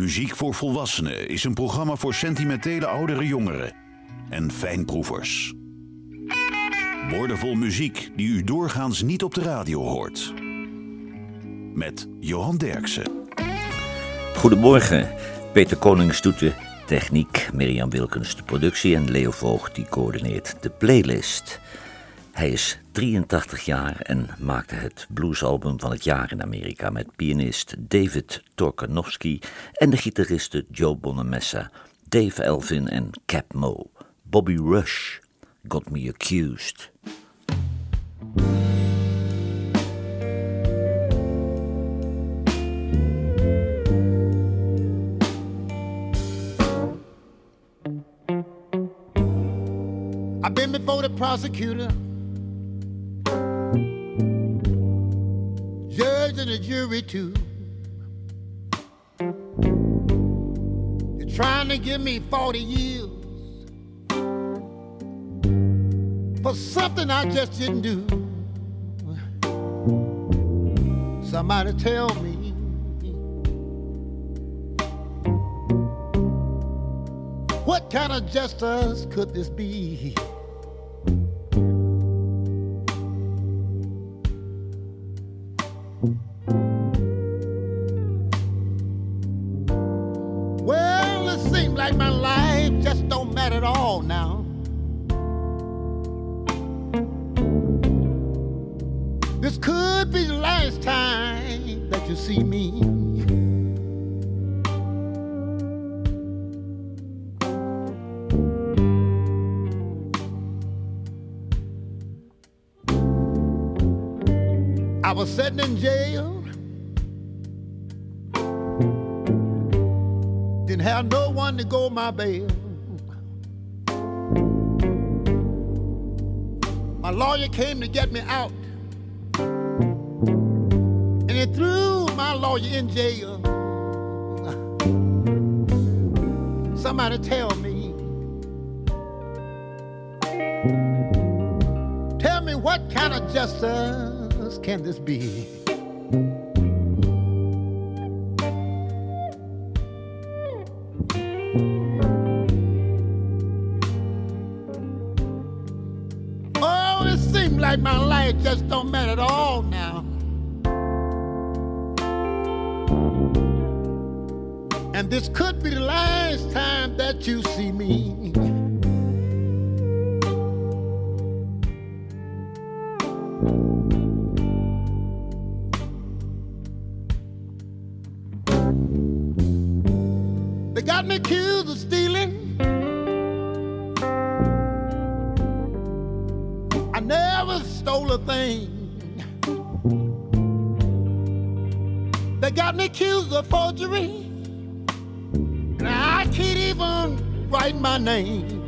Muziek voor Volwassenen is een programma voor sentimentele oudere jongeren en fijnproevers. Woordenvol muziek die u doorgaans niet op de radio hoort. Met Johan Derksen. Goedemorgen, Peter Konings doet de techniek, Mirjam Wilkens de productie en Leo Voogd die coördineert de playlist. Hij is 83 jaar en maakte het bluesalbum van het jaar in Amerika met pianist David Torkanowski en de gitaristen Joe Bonamessa, Dave Elvin en Cap Mo. Bobby Rush got me accused. I've been before the prosecutor, the jury too. They're trying to give me 40 years for something I just didn't do. Somebody tell me. What kind of justice could this be? Seems like my life just don't matter at all now. This could be the last time that you see me. I was sitting in jail. Didn't have no one to go my bail. My lawyer came to get me out. And he threw my lawyer in jail. Somebody tell me. Tell me what kind of justice can this be? Stole a thing. They got me accused of forgery. And I can't even write my name.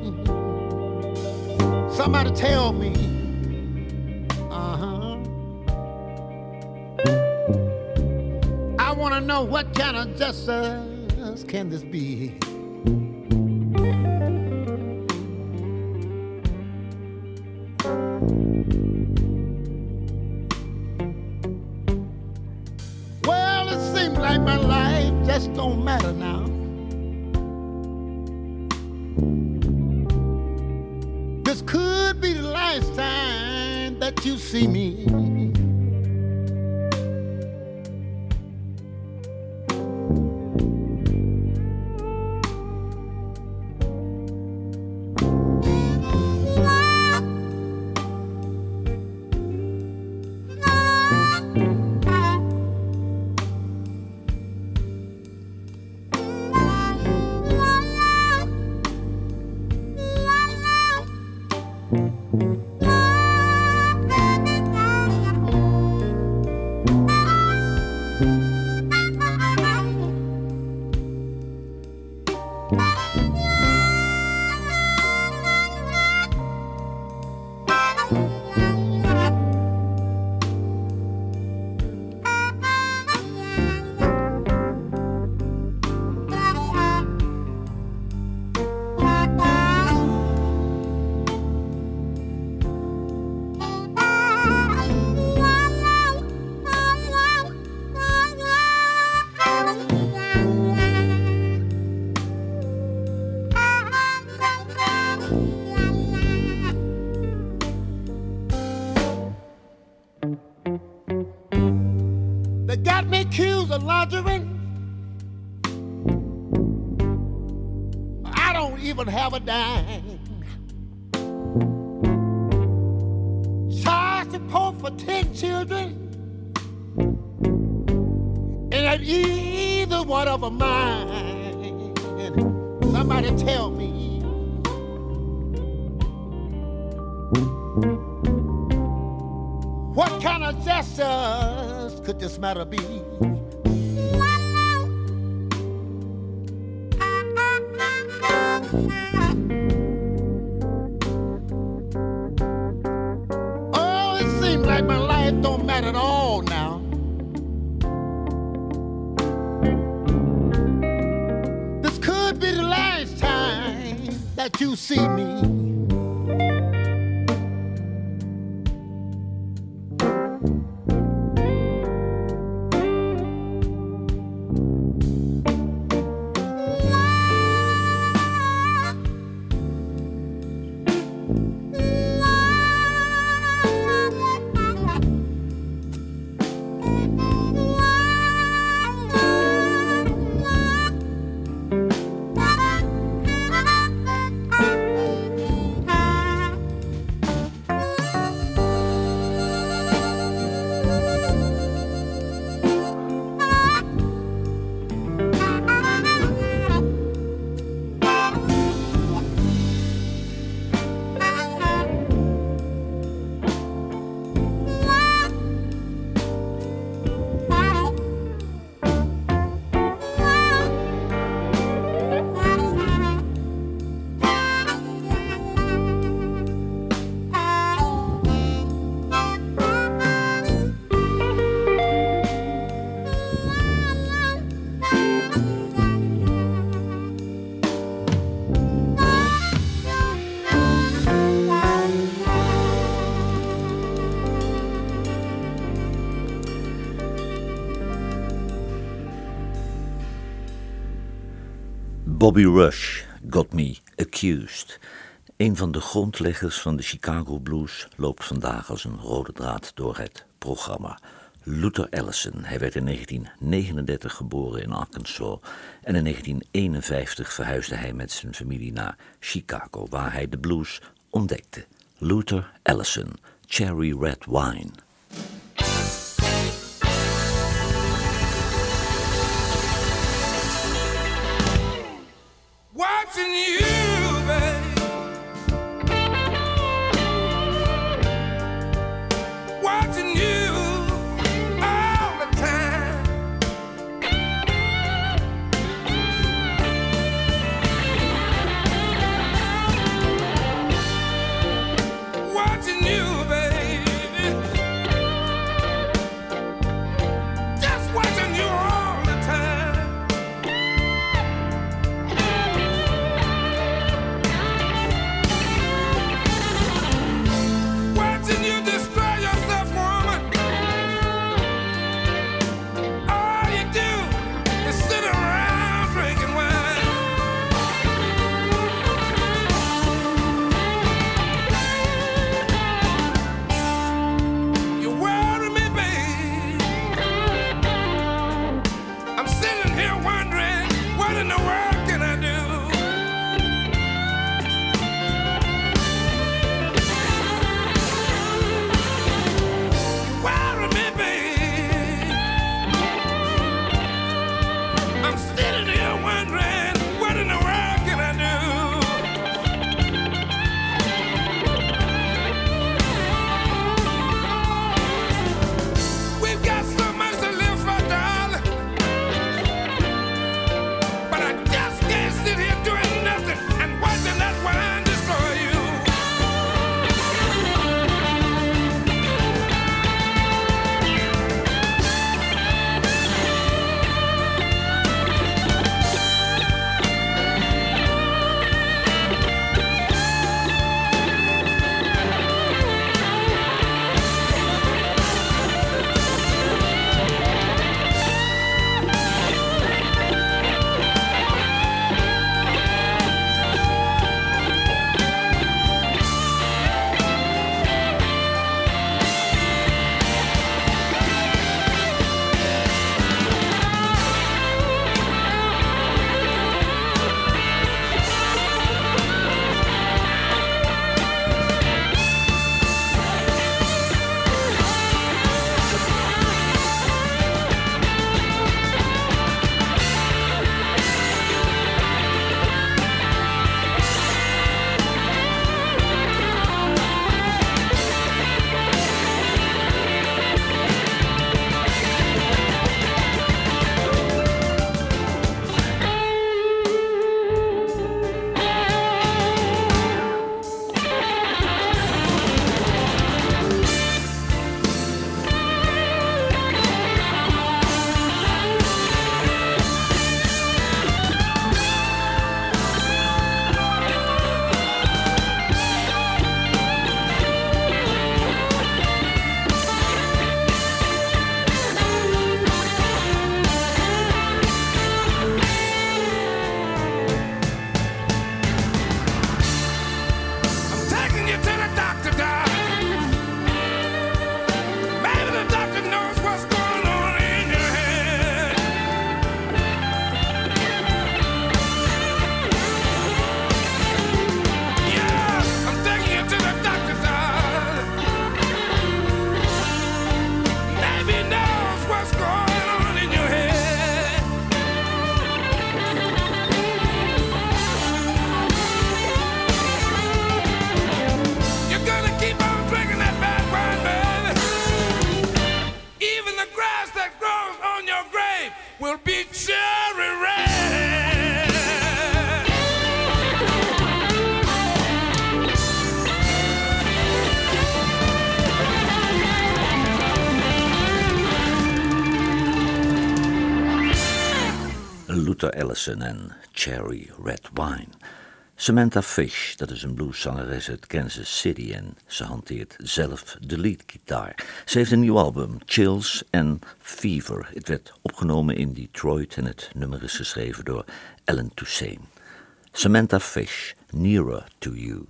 Somebody tell me. Uh-huh. I want to know what kind of justice can this be? Even Bobby Rush, Got Me Accused. Een van de grondleggers van de Chicago Blues loopt vandaag als een rode draad door het programma. Luther Allison. Hij werd in 1939 geboren in Arkansas en in 1951 verhuisde hij met zijn familie naar Chicago, waar hij de blues ontdekte. Luther Allison, Cherry Red Wine. Samantha Fish, dat is een blueszangeres uit Kansas City en ze hanteert zelf de leadgitaar. Ze heeft een nieuw album, Chills and Fever. Het werd opgenomen in Detroit en het nummer is geschreven door Ellen Toussaint. Samantha Fish, Nearer to You.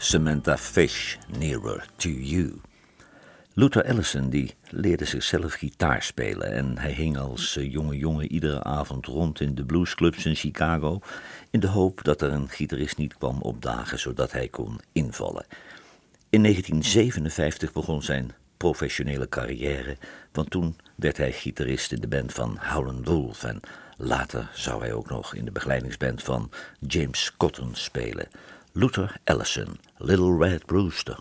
Samantha Fish, Nearer to You. Luther Allison die leerde zichzelf gitaar spelen en hij hing als eh, jonge jongen iedere avond rond in de bluesclubs in Chicago in de hoop dat er een gitarist niet kwam opdagen zodat hij kon invallen. In 1957 begon zijn professionele carrière, want toen werd hij gitarist in de band van Howlin' Wolf en later zou hij ook nog in de begeleidingsband van James Cotton spelen. Luther Allison, Little Red Rooster.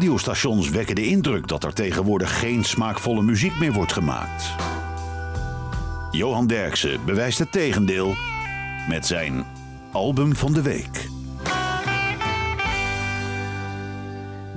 Radiostations wekken de indruk dat er tegenwoordig geen smaakvolle muziek meer wordt gemaakt. Johan Derksen bewijst het tegendeel met zijn album van de week.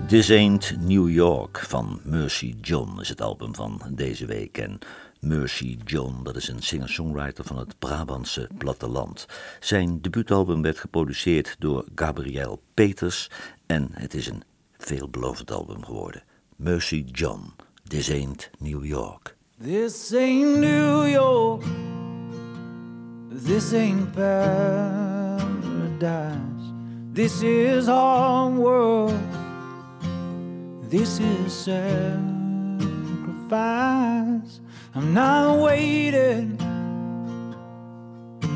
This Ain't New York van Mercy John is het album van deze week. En Mercy John, dat is een singer-songwriter van het Brabantse platteland. Zijn debuutalbum werd geproduceerd door Gabriel Peters en het is een veelbelovend album geworden. Mercy John, This Ain't New York. This ain't New York. This ain't paradise. This is our world. This is sacrifice. I'm not waiting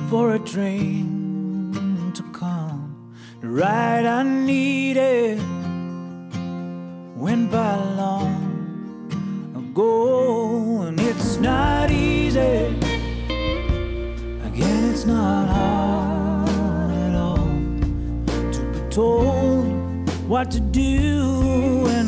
for a train to come. Ride I needed went by long ago, and it's not easy. Again, it's not hard at all to be told what to do when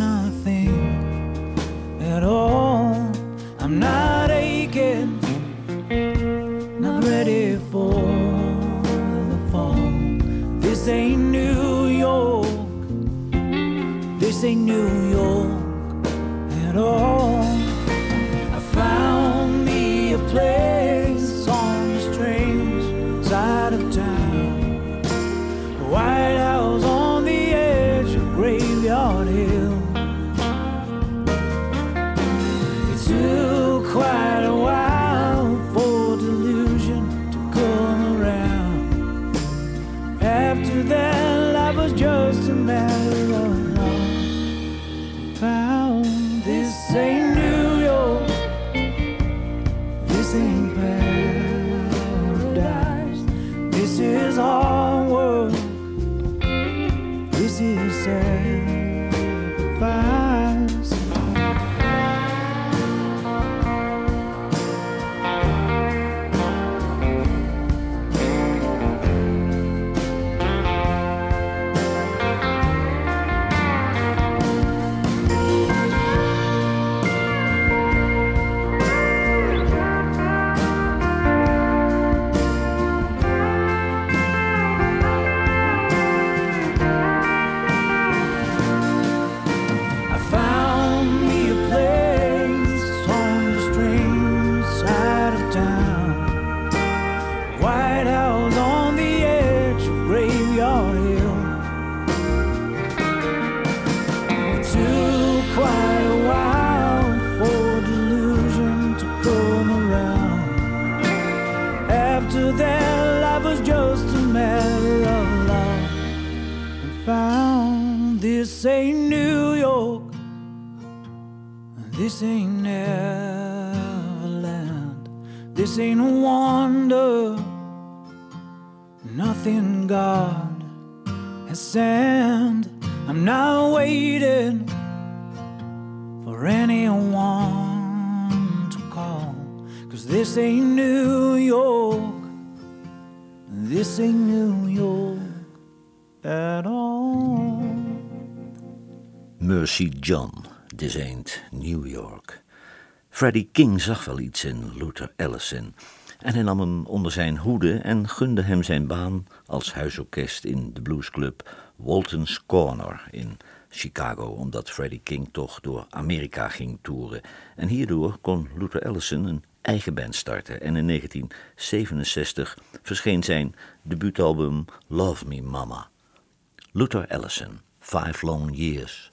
this ain't a wonder, nothing God has sent. I'm not waiting for anyone to call, cause this ain't New York, this ain't New York at all. Mercy John, This Ain't New York. Freddie King zag wel iets in Luther Allison en hij nam hem onder zijn hoede en gunde hem zijn baan als huisorkest in de bluesclub Walton's Corner in Chicago, omdat Freddie King toch door Amerika ging toeren. En hierdoor kon Luther Allison een eigen band starten en in 1967 verscheen zijn debuutalbum Love Me Mama. Luther Allison, Five Long Years.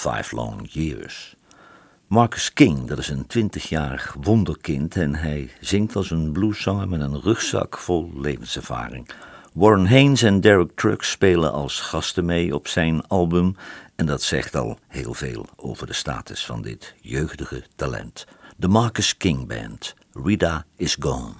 Five Long Years. Marcus King, dat is een twintigjarig wonderkind en hij zingt als een blueszanger met een rugzak vol levenservaring. Warren Haynes en Derek Trucks spelen als gasten mee op zijn album en dat zegt al heel veel over de status van dit jeugdige talent. De Marcus King Band, Rita is Gone.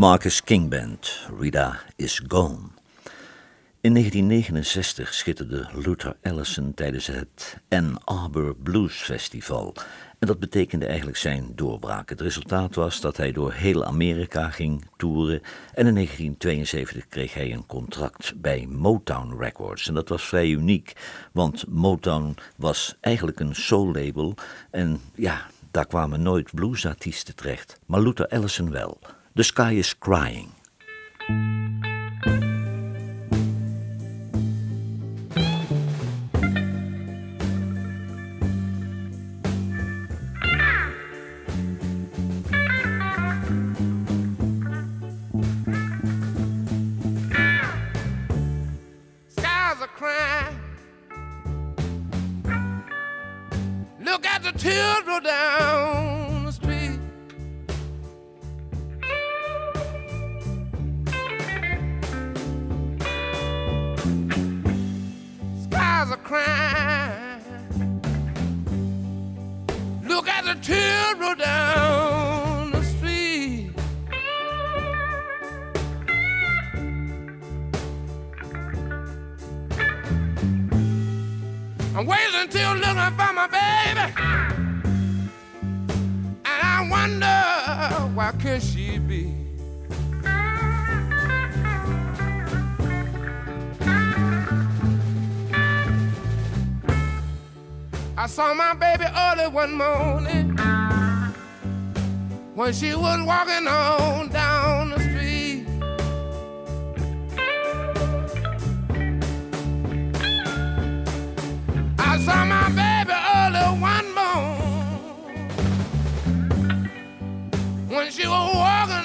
Marcus King Band, Rita is Gone. In 1969 schitterde Luther Allison tijdens het Ann Arbor Blues Festival. En dat betekende eigenlijk zijn doorbraak. Het resultaat was dat hij door heel Amerika ging toeren. En in 1972 kreeg hij een contract bij Motown Records. En dat was vrij uniek, want Motown was eigenlijk een soul label. En ja, daar kwamen nooit bluesartiesten terecht. Maar Luther Allison wel. The Sky is Crying. Look at the tears roll down Look at the children down the street. I'm waiting until looking for my baby. And I wonder where could she be? I saw my baby early one morning when she was walking on down the street. I saw my baby early one morning when she was walking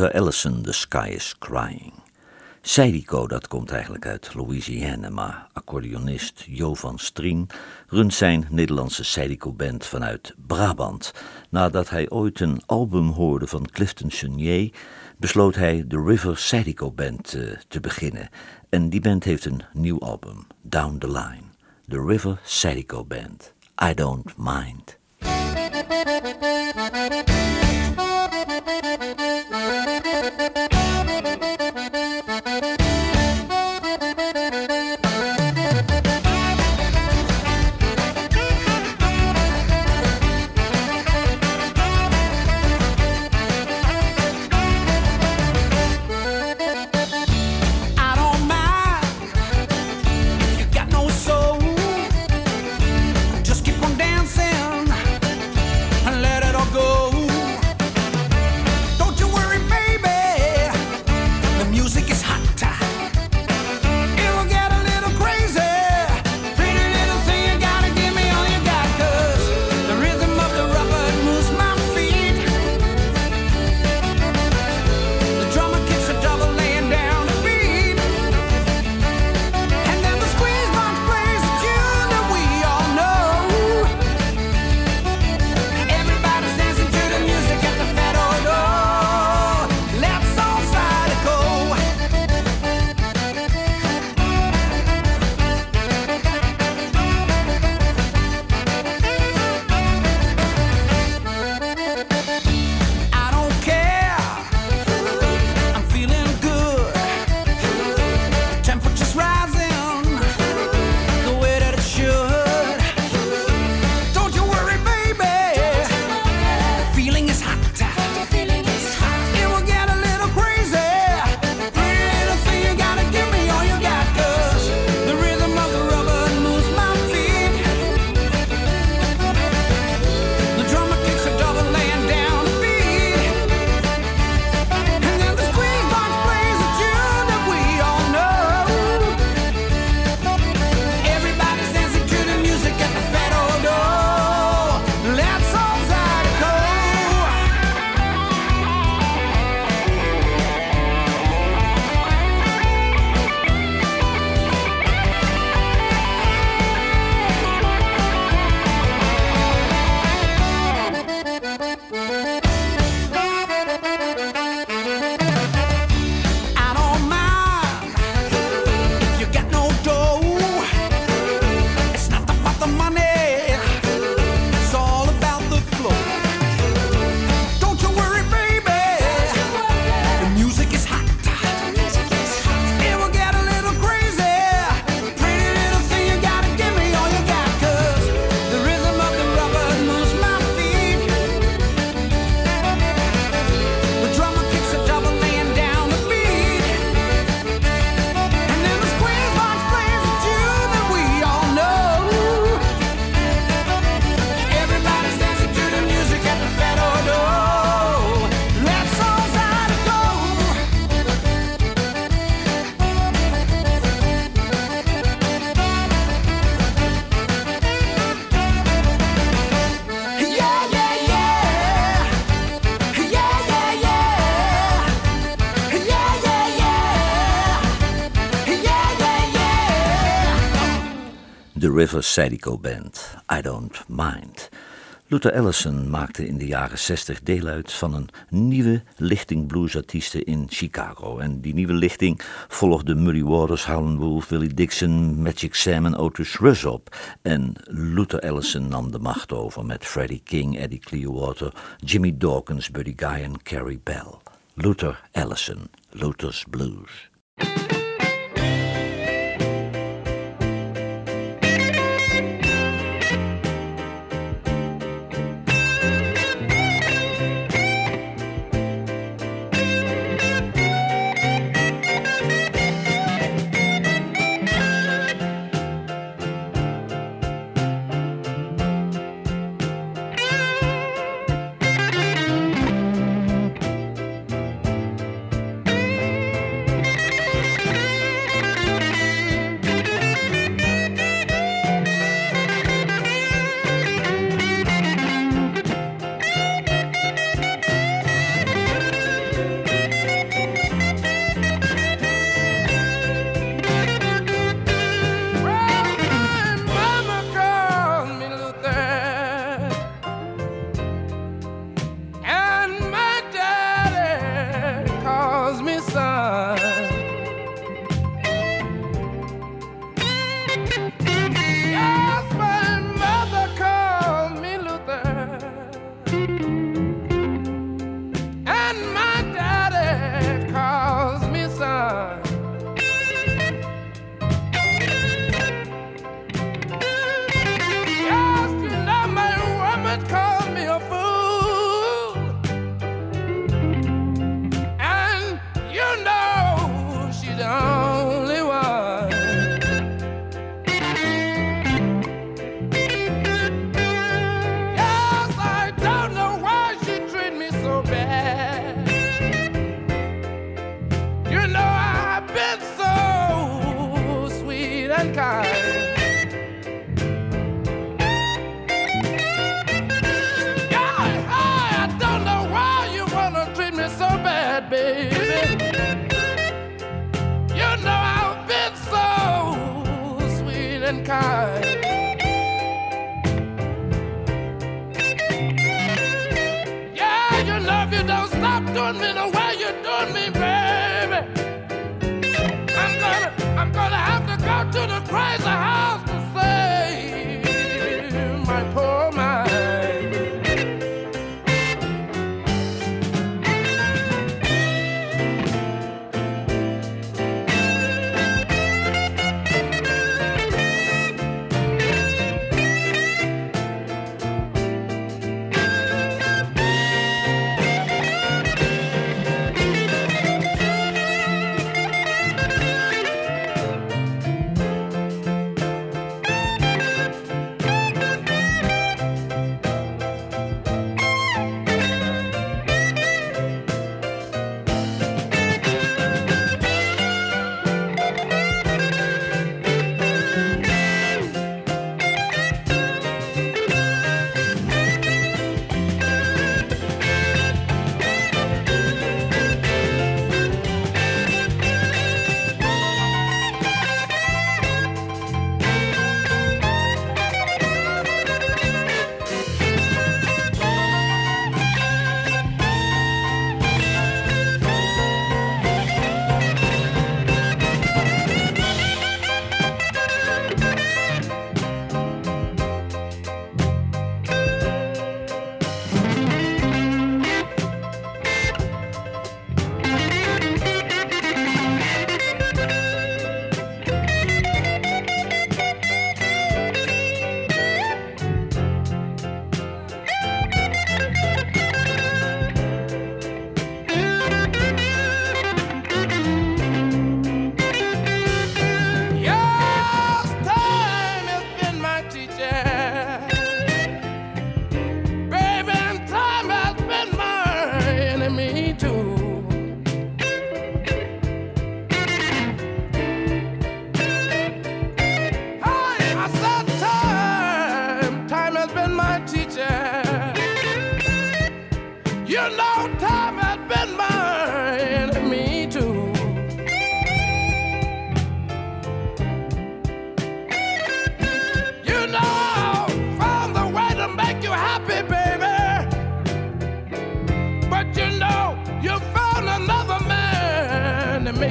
Allison Ellison, The Sky is Crying. Seidico, dat komt eigenlijk uit Louisiana, maar accordeonist Jo van Strien runt zijn Nederlandse Seidico-band vanuit Brabant. Nadat hij ooit een album hoorde van Clifton Chenier, besloot hij de River Seidico-band eh, te beginnen. En die band heeft een nieuw album, Down the Line. The River Seidico Band. I don't mind. Elvis Sadico Band, I Don't Mind. Luther Allison maakte in de jaren 60 deel uit van een nieuwe lichting bluesartiesten in Chicago. En die nieuwe lichting volgde Muddy Waters, Howlin' Wolf, Willie Dixon, Magic Sam en Otis Rush op. En Luther Allison nam de macht over met Freddie King, Eddie Clearwater, Jimmy Dawkins, Buddy Guy en Carrie Bell. Luther Allison, Luther's Blues.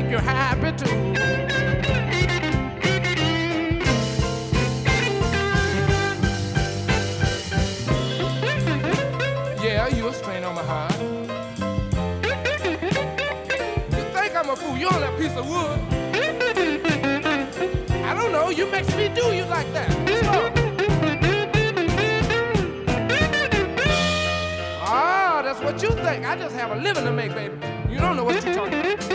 You happy too. Yeah, you a strain on my heart. You think I'm a fool? You on that piece of wood. I don't know. You makes me do you like that. Oh. Ah, that's what you think. I just have a living to make, baby. You don't know what you're talking about.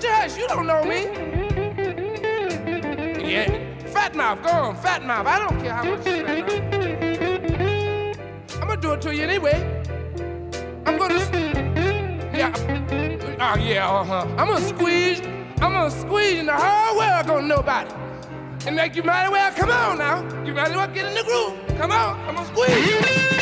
You hush? You don't know me. Yeah. Fat mouth, go on, fat mouth. I don't care how much you fat. I'm gonna do it to you anyway. I'm gonna. Yeah. Oh yeah, uh-huh. I'm gonna squeeze. I'm gonna squeeze and the whole world gonna know about it. And make you might as well come on now. You might as well get in the groove. Come on, I'm gonna squeeze.